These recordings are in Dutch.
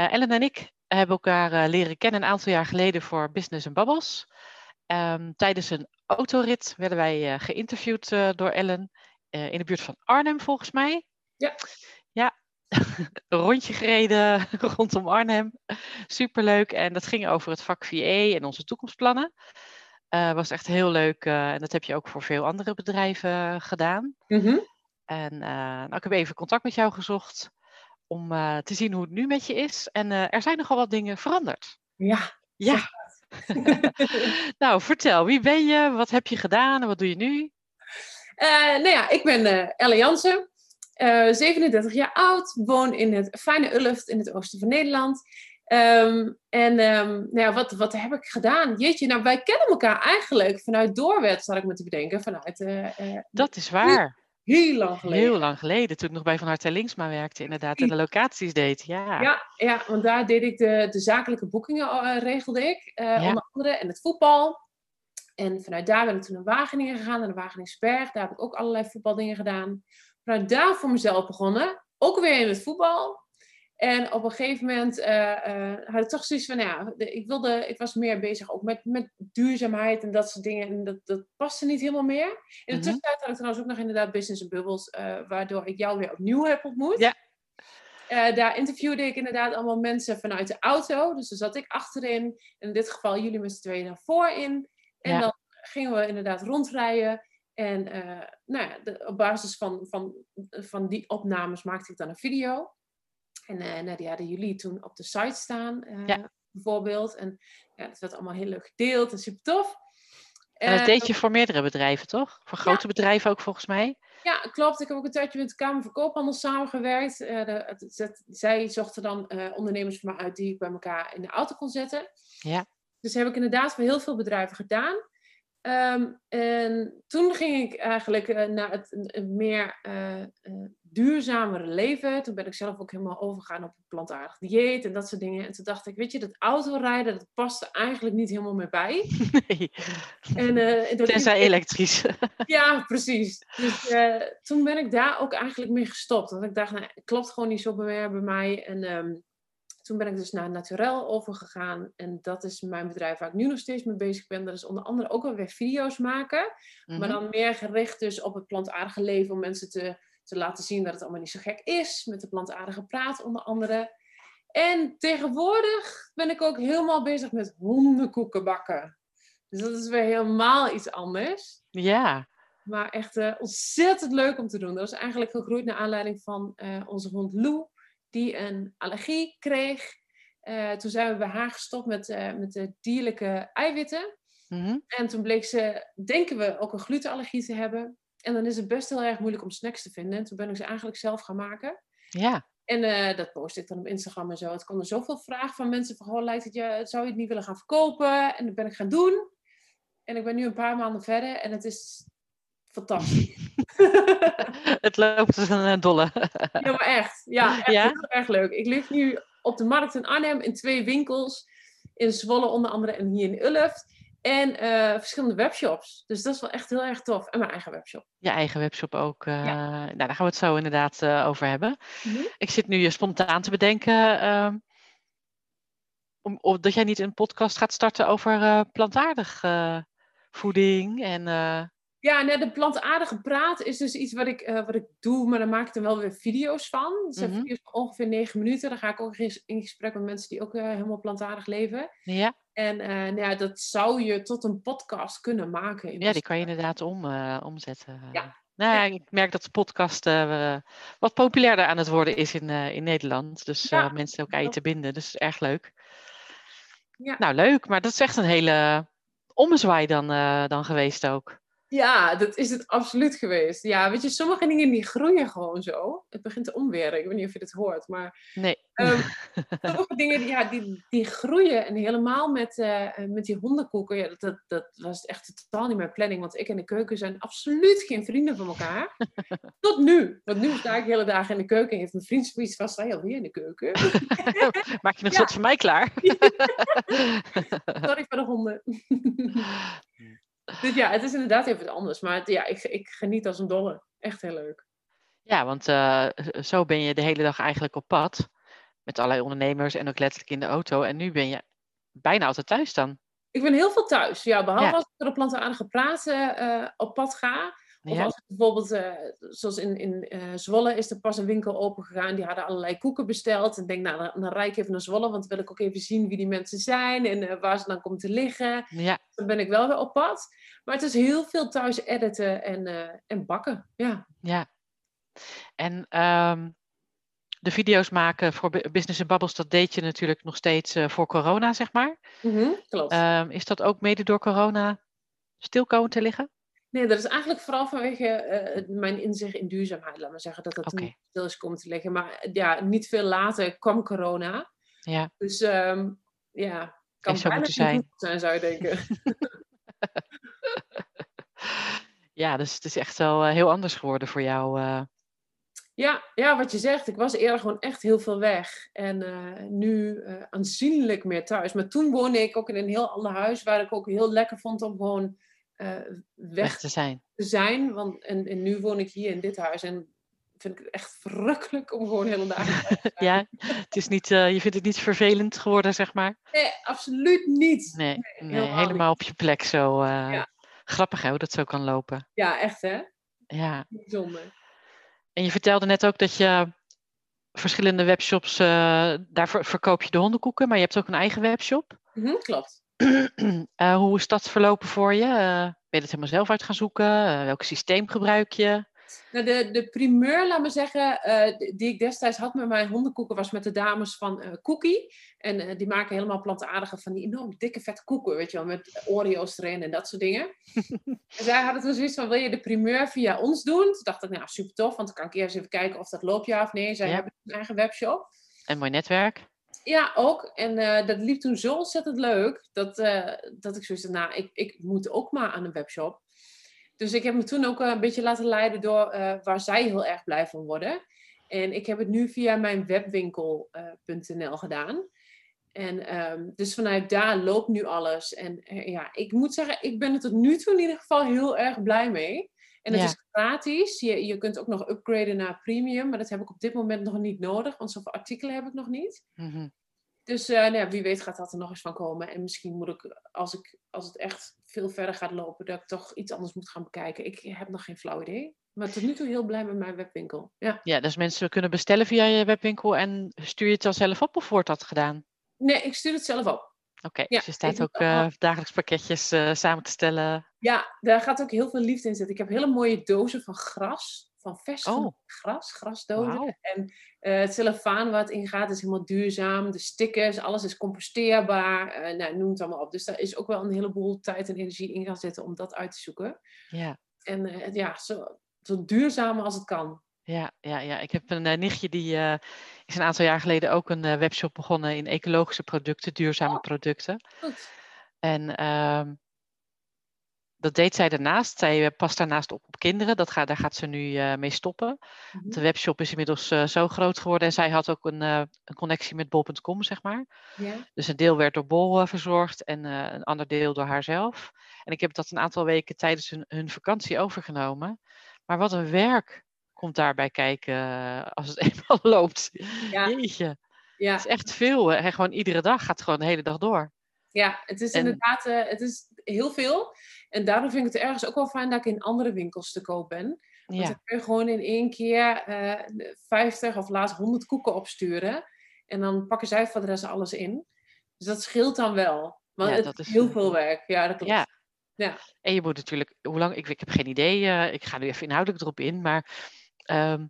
Uh, Ellen en ik hebben elkaar uh, leren kennen een aantal jaar geleden voor Business and Bubbles. Um, tijdens een autorit werden wij uh, geïnterviewd door Ellen in de buurt van Arnhem, volgens mij. Ja. Ja, een rondje gereden rondom Arnhem. Superleuk. En dat ging over het vak VA en onze toekomstplannen. Uh, was echt heel leuk. Uh, en dat heb je ook voor veel andere bedrijven gedaan. Mm -hmm. En uh, nou, ik heb even contact met jou gezocht om te zien hoe het nu met je is. En er zijn nogal wat dingen veranderd. Ja. Ja. nou, vertel, wie ben je? Wat heb je gedaan en wat doe je nu? nou ja, ik ben Elle Jansen. 37 jaar oud, woon in het fijne Ulft in het oosten van Nederland. Um, en um, nou ja, wat, wat heb ik gedaan? Jeetje, nou wij kennen elkaar eigenlijk vanuit Doorwet, zal ik me te bedenken. Vanuit, uh, uh, dat is waar. Heel, lang geleden. Heel lang geleden, toen ik nog bij Van Harte Linksma werkte inderdaad en de locaties deed. Ja, ja, ja want daar deed ik de, de zakelijke boekingen, uh, regelde ik, ja. onder andere, en het voetbal. En vanuit daar ben ik toen naar Wageningen gegaan, naar de Wageningsberg. Daar heb ik ook allerlei voetbaldingen gedaan. Vanuit daar voor mezelf begonnen, ook weer in het voetbal. En op een gegeven moment uh, uh, had ik toch zoiets van, ja, de, ik, wilde, ik was meer bezig ook met, met duurzaamheid en dat soort dingen. En dat, dat paste niet helemaal meer. In de Mhm. tussentijd had ik trouwens ook nog inderdaad Business Bubbles, uh, waardoor ik jou weer opnieuw heb ontmoet. Ja. Daar interviewde ik inderdaad allemaal mensen vanuit de auto. Dus dan zat ik achterin. In dit geval jullie met z'n tweeën naar voorin. En Ja. dan gingen we inderdaad rondrijden. En nou ja, de, op basis van, van, van die opnames maakte ik dan een video. En uh, nou, die hadden jullie toen op de site staan, Ja. bijvoorbeeld. En ja, dat werd allemaal heel leuk gedeeld en super tof. En dat deed je voor meerdere bedrijven, toch? Voor grote bedrijven ook volgens mij. Ja, klopt. Ik heb ook een tijdje met de Kamer van Koophandel samengewerkt. Uh, de, zij zochten dan uh, ondernemers voor me uit die ik bij elkaar in de auto kon zetten. Ja. Dus heb ik inderdaad voor heel veel bedrijven gedaan. Um, en toen ging ik eigenlijk uh, naar het meer duurzamere leven. Toen ben ik zelf ook helemaal overgegaan op een plantaardig dieet en dat soort dingen. En toen dacht ik, weet je, dat autorijden, dat past er eigenlijk niet helemaal meer bij. Nee. En, uh, Tenzij ik... elektrisch. ja, precies. Dus uh, toen ben ik daar ook eigenlijk mee gestopt. Want ik dacht, nou, het klopt gewoon niet zo meer bij mij. En um, toen ben ik dus naar Naturel overgegaan. En dat is mijn bedrijf waar ik nu nog steeds mee bezig ben. Dat is onder andere ook alweer video's maken. Mm Mhm. -hmm. Maar dan meer gericht dus op het plantaardige leven. Om mensen te, te laten zien dat het allemaal niet zo gek is. Met de plantaardige praat onder andere. En tegenwoordig ben ik ook helemaal bezig met hondenkoeken bakken. Dus dat is weer helemaal iets anders. Ja. Maar echt uh, ontzettend leuk om te doen. Dat is eigenlijk gegroeid naar aanleiding van uh, onze hond Lou die een allergie kreeg. Uh, toen zijn we bij haar gestopt met, met de dierlijke eiwitten. Mm -hmm. En toen bleek ze, denken we, ook een glutenallergie te hebben. En dan is het best heel erg moeilijk om snacks te vinden. En toen ben ik ze eigenlijk zelf gaan maken. Ja. En uh, dat post ik dan op Instagram en zo. Het kwam er zoveel vragen van mensen van, goh, lijkt het je, zou je het niet willen gaan verkopen? En dat ben ik gaan doen. En ik ben nu een paar maanden verder en het is fantastisch. het loopt als een dolle. ja, maar echt. Ja, echt ja? heel erg leuk. Ik lig nu op de markt in Arnhem in twee winkels. In Zwolle onder andere en hier in Ulft. En uh, verschillende webshops. Dus dat is wel echt heel erg tof. En mijn eigen webshop. Je eigen webshop ook. Uh, ja. Nou, daar gaan we het zo inderdaad uh, over hebben. Mhm. Mm -hmm. Ik zit nu je spontaan te bedenken... Uh, om, of dat jij niet een podcast gaat starten over plantaardig voeding en... Ja, nee, de plantaardige praat is dus iets wat ik, wat ik doe, maar dan maak ik er wel weer video's van. Dat zijn Mhm. mm -hmm. video's van ongeveer negen minuten. Dan ga ik ook in gesprek met mensen die ook helemaal plantaardig leven. Ja. En uh, nou ja, dat zou je tot een podcast kunnen maken. ja, die kan je inderdaad om, omzetten. Ja. Nou ja, ik merk dat de podcast wat populairder aan het worden is in, in Nederland. Dus Ja. mensen elkaar te binden. Dus erg leuk. Ja. Nou, leuk. Maar dat is echt een hele ommezwaai dan, dan geweest ook. Ja, dat is het absoluut geweest. Ja, weet je, sommige dingen die groeien gewoon zo. Het begint te omweren. Ik weet niet of je dit hoort, maar... Nee. Um, sommige dingen ja, die, die groeien. En helemaal met, uh, met die hondenkoeken. Ja, dat, dat, dat was echt totaal niet mijn planning. Want ik en de keuken zijn absoluut geen vrienden van elkaar. Tot nu. Want nu sta ik de hele dagen in de keuken. En heeft mijn vriend zoiets van, sta je alweer in de keuken? Maak je nog ja. voor mij klaar? Sorry. Dus ja, het is inderdaad even anders. Maar het, ja, ik, ik geniet als een dolle. Echt heel leuk. Ja, want uh, zo ben je de hele dag eigenlijk op pad. Met allerlei ondernemers en ook letterlijk in de auto. En nu ben je bijna altijd thuis dan. Ik ben heel veel thuis. Ja, behalve ja. als ik er op plantaardige praten uh, op pad ga. Of ja. als bijvoorbeeld, uh, zoals in, in uh, Zwolle is er pas een winkel open gegaan. Die hadden allerlei koeken besteld. En denk, nou, dan, dan rijd ik even naar Zwolle. Want dan wil ik ook even zien wie die mensen zijn. En uh, waar ze dan komen te liggen. Ja. Dan ben ik wel weer op pad. Maar het is heel veel thuis editen en, en bakken. Ja. Ja. En um, de video's maken voor Business in Bubbles, dat deed je natuurlijk nog steeds voor corona, zeg maar. Mm -hmm, klopt. Um, is dat ook mede door corona stil komen te liggen? Nee, dat is eigenlijk vooral vanwege uh, mijn inzicht in duurzaamheid. Laat maar zeggen dat dat okay. stil is komen te liggen. Maar ja, niet veel later kwam corona. Ja. Dus um, ja, kan zou bijna zijn. zijn, zou je denken. ja, dus het is echt wel uh, heel anders geworden voor jou. Uh... Ja, ja, wat je zegt. Ik was eerder gewoon echt heel veel weg. En nu aanzienlijk meer thuis. Maar toen woonde ik ook in een heel ander huis. Waar ik ook heel lekker vond om gewoon uh, weg, te zijn. Te zijn want, en, en, nu woon ik hier in dit huis en vind ik het echt verrukkelijk om gewoon hele dagen te zijn. ja, het is niet, uh, je vindt het niet vervelend geworden, zeg maar? Nee, absoluut niet. Nee, nee, nee helemaal op je plek zo. Uh, ja. Grappig hè, hoe dat zo kan lopen. Ja, echt hè? Ja. Bijzonder. En je vertelde net ook dat je verschillende webshops, daar verkoop je de hondenkoeken, maar je hebt ook een eigen webshop. Mm -hmm, klopt. Uh, hoe is dat verlopen voor je? Uh, ben je het helemaal zelf uit gaan zoeken? Uh, welk systeem gebruik je? Nou, de, de primeur, laat me zeggen, die ik destijds had met mijn hondenkoeken, was met de dames van Cookie. En die maken helemaal plantaardige van die enorm dikke vette koeken, weet je wel, met Oreo's erin en dat soort dingen. en zij hadden toen zoiets van, wil je de primeur via ons doen? Toen dacht ik, nou, super tof, want dan kan ik eerst even kijken of dat loopt ja of nee. Zij ja. hebben een eigen webshop. En mooi netwerk. Ja, ook. En uh, dat liep toen zo ontzettend leuk dat, uh, dat ik zoiets nou, ik, ik moet ook maar aan een webshop. Dus ik heb me toen ook een beetje laten leiden door uh, waar zij heel erg blij van worden. En ik heb het nu via mijn webwinkel.nl gedaan. En um, dus vanuit daar loopt nu alles. En ja, ik moet zeggen, ik ben er tot nu toe in ieder geval heel erg blij mee. En het Ja. is gratis. Je, je kunt ook nog upgraden naar premium, maar dat heb ik op dit moment nog niet nodig, want zoveel artikelen heb ik nog niet. Mhm. Dus eh, nou ja, wie weet gaat dat er nog eens van komen. En misschien moet ik als, ik, als het echt veel verder gaat lopen, dat ik toch iets anders moet gaan bekijken. Ik heb nog geen flauw idee. Maar tot nu toe heel blij met mijn webwinkel. Ja. Ja, dus mensen kunnen bestellen via je webwinkel en stuur je het dan zelf op of wordt dat gedaan? Nee, ik stuur het zelf op. Oké, Ja, dus je staat ook eh, dagelijks pakketjes eh, samen te stellen. Ja, daar gaat ook heel veel liefde in zitten. Ik heb hele mooie dozen van gras. Van vers Oh. gras, grasdozen. En eh, het cellofaan waar het in gaat is helemaal duurzaam. De stickers, alles is composteerbaar. Nou, noem het allemaal op. Dus daar is ook wel een heleboel tijd en energie in gaan zitten om dat uit te zoeken. Ja. En ja, zo, zo duurzaam als het kan. Ja, ja, ja. Ik heb een eh, nichtje die eh, is een aantal jaar geleden ook een eh, webshop begonnen in ecologische producten, duurzame Oh. producten. Goed. En ehm, dat deed zij daarnaast. Zij past daarnaast op op kinderen. Dat gaat, daar gaat ze nu mee stoppen. Mhm. De webshop is inmiddels zo groot geworden. En zij had ook een, een connectie met bol.com, zeg maar. Ja. Dus een deel werd door Bol verzorgd en een ander deel door haarzelf. En ik heb dat een aantal weken tijdens hun, hun vakantie overgenomen. Maar wat een werk komt daarbij kijken eh, als het eenmaal loopt. Ja. Jeetje, Ja. het is echt veel. hè. Gewoon iedere dag gaat gewoon de hele dag door. Ja, het is En- inderdaad eh, het is heel veel. En daarom vind ik het ergens ook wel fijn dat ik in andere winkels te koop ben. Want Ja, dan kun je gewoon in één keer eh 50 of laatst 100 koeken opsturen. En dan pakken zij voor de rest alles in. Dus dat scheelt dan wel. Maar Ja, het dat is heel veel werk. Ja, dat klopt. ja. Ja. En je moet natuurlijk, hoe lang, ik, ik heb geen idee, ik ga nu even inhoudelijk erop in, maar ehm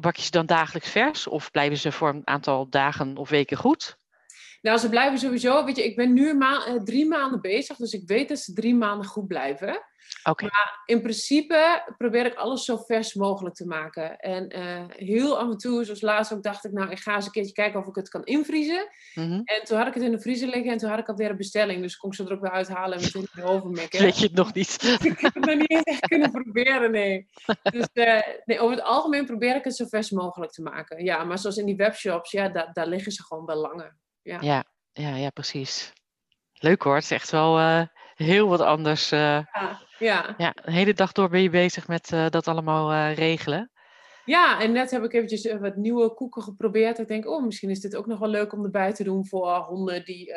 bak je ze dan dagelijks vers of blijven ze voor een aantal dagen of weken goed? Nou, ze blijven sowieso, weet je, ik ben nu ma eh, drie maanden bezig, dus ik weet dat ze drie maanden goed blijven. Oké. Maar in principe probeer ik alles zo vers mogelijk te maken. En eh, heel af en toe, zoals laatst ook, dacht ik, nou, ik ga eens een keertje kijken of ik het kan invriezen. Mhm. En toen had ik het in de vriezer liggen en toen had ik alweer een bestelling. Dus kon ik ze er ook weer uithalen en meteen weer overmikken. Weet je het nog niet? ik heb het nog niet eens echt kunnen proberen, nee. Dus eh, nee, over het algemeen probeer ik het zo vers mogelijk te maken. Ja, maar zoals in die webshops, ja, da daar liggen ze gewoon wel langer. Ja. Ja, ja, ja, precies. Leuk hoor. Het is echt wel eh, heel wat anders. eh. Ja, ja. ja, de hele dag door ben je bezig met eh, dat allemaal regelen. Ja, en net heb ik eventjes wat nieuwe koeken geprobeerd. Ik denk, oh, misschien is dit ook nog wel leuk om erbij te doen voor honden die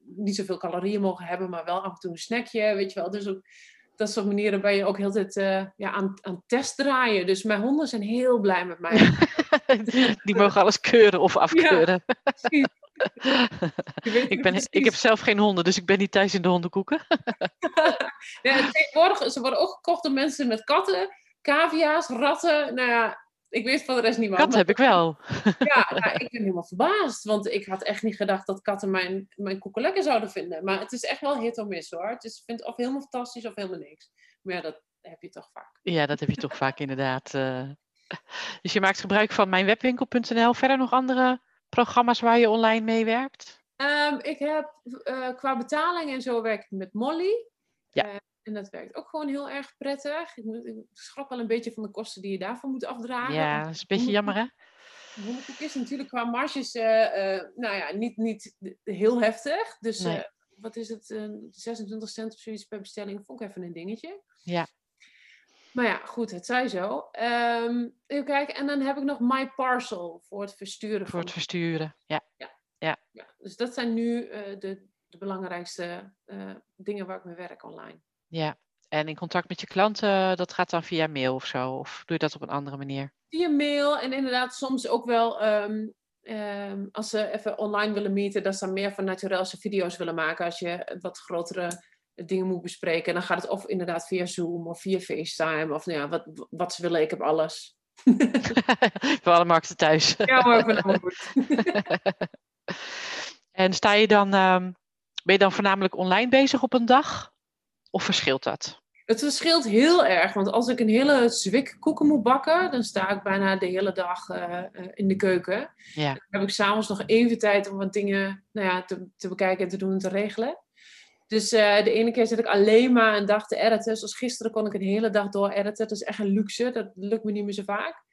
niet zoveel calorieën mogen hebben, maar wel af en toe een snackje, weet je wel. Dus ook dat soort manieren ben je ook heel tijd ja, aan, aan test draaien. Dus mijn honden zijn heel blij met mij. Die mogen alles keuren of afkeuren. Precies. Ik, ben, precies. ik heb zelf geen honden, dus ik ben niet thuis in de hondenkoeken. Ja, tegenwoordig, ze worden ook gekocht door mensen met katten, cavia's, ratten. Nou ja, ik weet van de rest niet wat. Kat heb ik wel. Ja, nou, ik ben helemaal verbaasd. Want ik had echt niet gedacht dat katten mijn, mijn koeken lekker zouden vinden. Maar het is echt wel hit or miss hoor. Het is, ik vind het of helemaal fantastisch of helemaal niks. Maar ja, dat heb je toch vaak. Ja, dat heb je toch vaak inderdaad. eh. Dus je maakt gebruik van mijnwebwinkel.nl. Verder nog andere programma's waar je online mee werkt? Ehm, ik heb eh, qua betaling en zo werk ik met Molly. Ja. Eh, en dat werkt ook gewoon heel erg prettig. Ik, moet, ik schrap wel een beetje van de kosten die je daarvoor moet afdragen. Ja, dat is een beetje jammer hè? Hondenkoek is natuurlijk qua marges, eh, nou ja, niet, niet heel heftig. Dus Nee. wat is het, eh, 26 cent of zoiets per bestelling, vond ik even een dingetje. Ja. Maar ja, goed, het zij zo. Ehm, even kijken, en dan heb ik nog My Parcel voor het versturen. Voor het versturen. Ja. ja, dus dat zijn nu eh, de, de belangrijkste eh, dingen waar ik mee werk online. ja. En in contact met je klanten, dat gaat dan via mail of zo? Of doe je dat op een andere manier? Via mail en inderdaad soms ook wel ehm, ehm, als ze even online willen meeten, dat ze dan meer van naturelse video's willen maken. Als je wat grotere dingen moet bespreken, dan gaat het of inderdaad via Zoom of via FaceTime of nou ja, wat, wat ze willen, ik heb alles. Voor alle markten thuis. Ja, maar allemaal goed. En sta je dan, ehm, ben je dan voornamelijk online bezig op een dag? Of verschilt dat? Het verschilt heel erg, want als ik een hele zwik koeken moet bakken, dan sta ik bijna de hele dag eh, eh, in de keuken. Ja. Dan heb ik s'avonds nog even tijd om wat dingen nou ja, te, te bekijken en te doen en te regelen. Dus eh, de ene keer zit ik alleen maar een dag te editen. Zoals gisteren kon ik een hele dag door editen. Dat is echt een luxe. Dat lukt me niet meer zo vaak.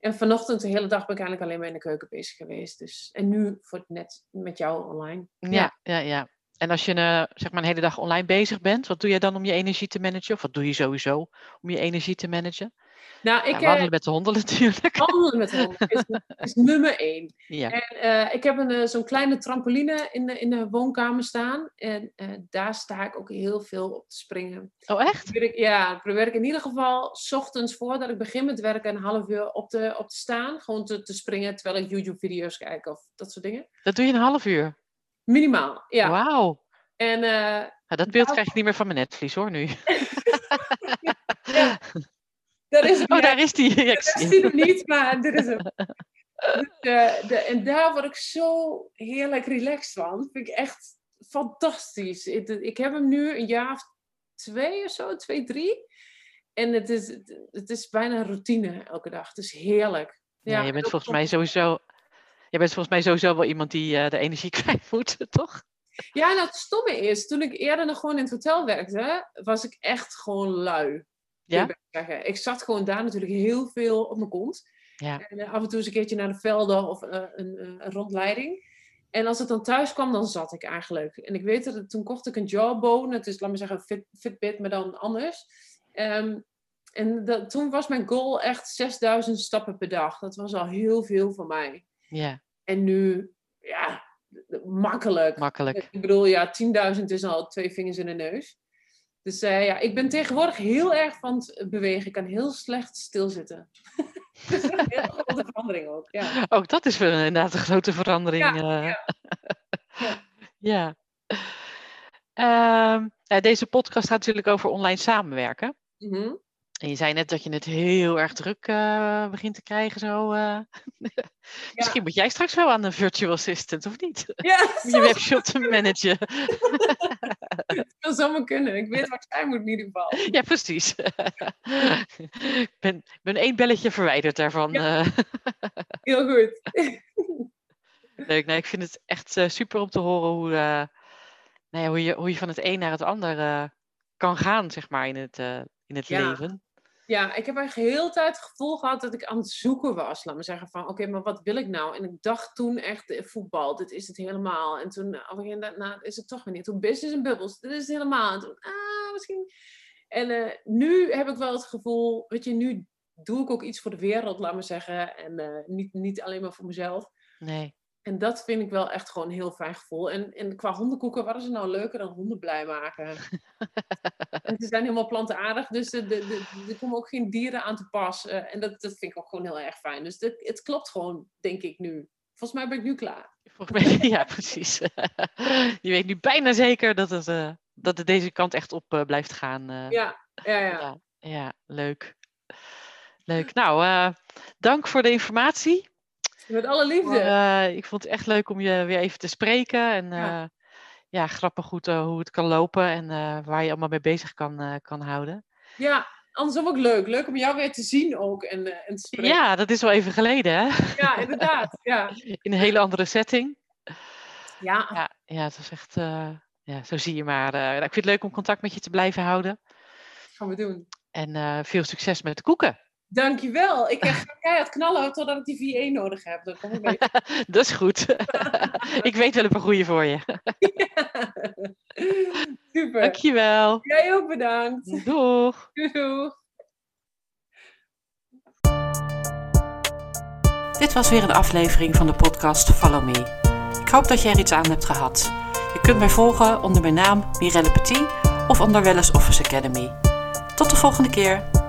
En vanochtend de hele dag ben ik eigenlijk alleen maar in de keuken bezig geweest. Dus, en nu voor het net met jou online. Ja, ja, ja. En als je eh, zeg maar een hele dag online bezig bent, wat doe jij dan om je energie te managen? Of wat doe je sowieso om je energie te managen? Nou, ik Ja, eh, wandelen met de honden natuurlijk. wandelen met honden is, is nummer één. Ja. En eh, ik heb een, eh, zo'n kleine trampoline in de, in de woonkamer staan. En daar sta ik ook heel veel op te springen. Oh, echt? Probeer ik, ja, probeer ik in ieder geval 's ochtends voordat ik begin met werken een half uur op te, op te staan. Gewoon te, te springen terwijl ik YouTube-video's kijk of dat soort dingen. Dat doe je een half uur. Minimaal, ja. Wauw. En Nou, dat beeld krijg ik niet meer van mijn netvlies hoor nu. dat is Oh, daar is die. Ja, Dat hem. hem niet, maar dit is hem. Dus, eh, de, en daar word ik zo heerlijk relaxed van. Vind ik echt fantastisch. Ik, ik heb hem nu een jaar of twee of zo, twee, drie. En het is, het is bijna een routine elke dag. Het is heerlijk. Ja, je bent volgens mij sowieso. Je bent volgens mij sowieso wel iemand die eh, de energie kwijt moet, toch? Ja, en het stomme is, toen ik eerder nog gewoon in het hotel werkte, was ik echt gewoon lui. Ja? zeggen. Ik zat gewoon daar natuurlijk heel veel op mijn kont. Ja. En eh, af en toe eens een keertje naar de velden of eh, een, eh, een rondleiding. En als het dan thuis kwam, dan zat ik eigenlijk. En ik weet dat toen kocht ik een Jawbone. Het is, laat maar zeggen, Fit, Fitbit, maar dan anders. Ehm, en dat, toen was mijn goal echt 6000 stappen per dag. Dat was al heel veel voor mij. Ja, En nu, ja, makkelijk. makkelijk. Ik bedoel, ja, 10.000 is al twee vingers in de neus. Dus eh, ja, ik ben tegenwoordig heel erg van het bewegen. Ik kan heel slecht stilzitten. dat is een hele grote verandering ook. Ja. Ook dat is wel inderdaad een grote verandering. Ja, eh. ja. Ja. ja. Ehm, ja, deze podcast gaat natuurlijk over online samenwerken. Mhm. En je zei net dat je het heel erg druk uh, begint te krijgen zo. Uh. Misschien moet jij straks wel aan een virtual assistant, of niet? Ja, je webshop te managen. dat zou zomaar kunnen. Ik weet wat jij moet in ieder geval. Ja, precies. ik ben, ben één belletje verwijderd daarvan. Ja. Heel goed. Leuk. Nee, ik vind het echt uh, super om te horen hoe, nou ja, hoe, je, hoe je van het een naar het ander kan gaan, zeg maar, in het, in het ja. leven. Ja, ik heb eigenlijk heel tijd het gevoel gehad dat ik aan het zoeken was. Laat me zeggen van, oké, maar wat wil ik nou? En ik dacht toen echt, eh, voetbal, dit is het helemaal. En toen, moment, nou, is het toch weer niet. Toen business en bubbles, dit is het helemaal. En toen, ah, misschien... En uh, nu heb ik wel het gevoel, weet je, nu doe ik ook iets voor de wereld, laat me zeggen. En niet, niet alleen maar voor mezelf. Nee. En dat vind ik wel echt gewoon een heel fijn gevoel. En, en qua hondenkoeken, wat is er nou leuker dan honden blij maken? en ze zijn helemaal plantaardig, dus er, er komen ook geen dieren aan te pas. Uh, en dat, dat vind ik ook gewoon heel erg fijn. Dus dat, het klopt gewoon, denk ik nu. Volgens mij ben ik nu klaar. Volgens mij, ja, precies. Je weet nu bijna zeker dat het, uh, dat het deze kant echt op uh, blijft gaan. Ja, ja, ja, ja. Ja, leuk. Leuk. Nou, dank voor de informatie. Met alle liefde. Maar, uh, ik vond het echt leuk om je weer even te spreken. En ja, uh, ja grappig goed uh, hoe het kan lopen en waar je allemaal mee bezig kan, kan houden. Ja, andersom ook leuk. Leuk om jou weer te zien ook en, en te spreken. Ja, dat is wel even geleden hè? Ja, inderdaad. Ja. In een hele andere setting. Ja. Ja, ja het was echt, ja, zo zie je maar. ik vind het leuk om contact met je te blijven houden. Gaan we doen. En veel succes met de koeken. Dankjewel. Ik ga keihard knallen totdat ik die VA nodig heb. Dan kom ik mee. dat is goed. ik weet wel een goede voor je. ja. Super. Dankjewel. Jij ook bedankt. Doeg. Doeg. Dit was weer een aflevering van de podcast Follow Me. Ik hoop dat je er iets aan hebt gehad. Je kunt mij volgen onder mijn naam Mirelle Petit of onder Wellness Office Academy. Tot de volgende keer.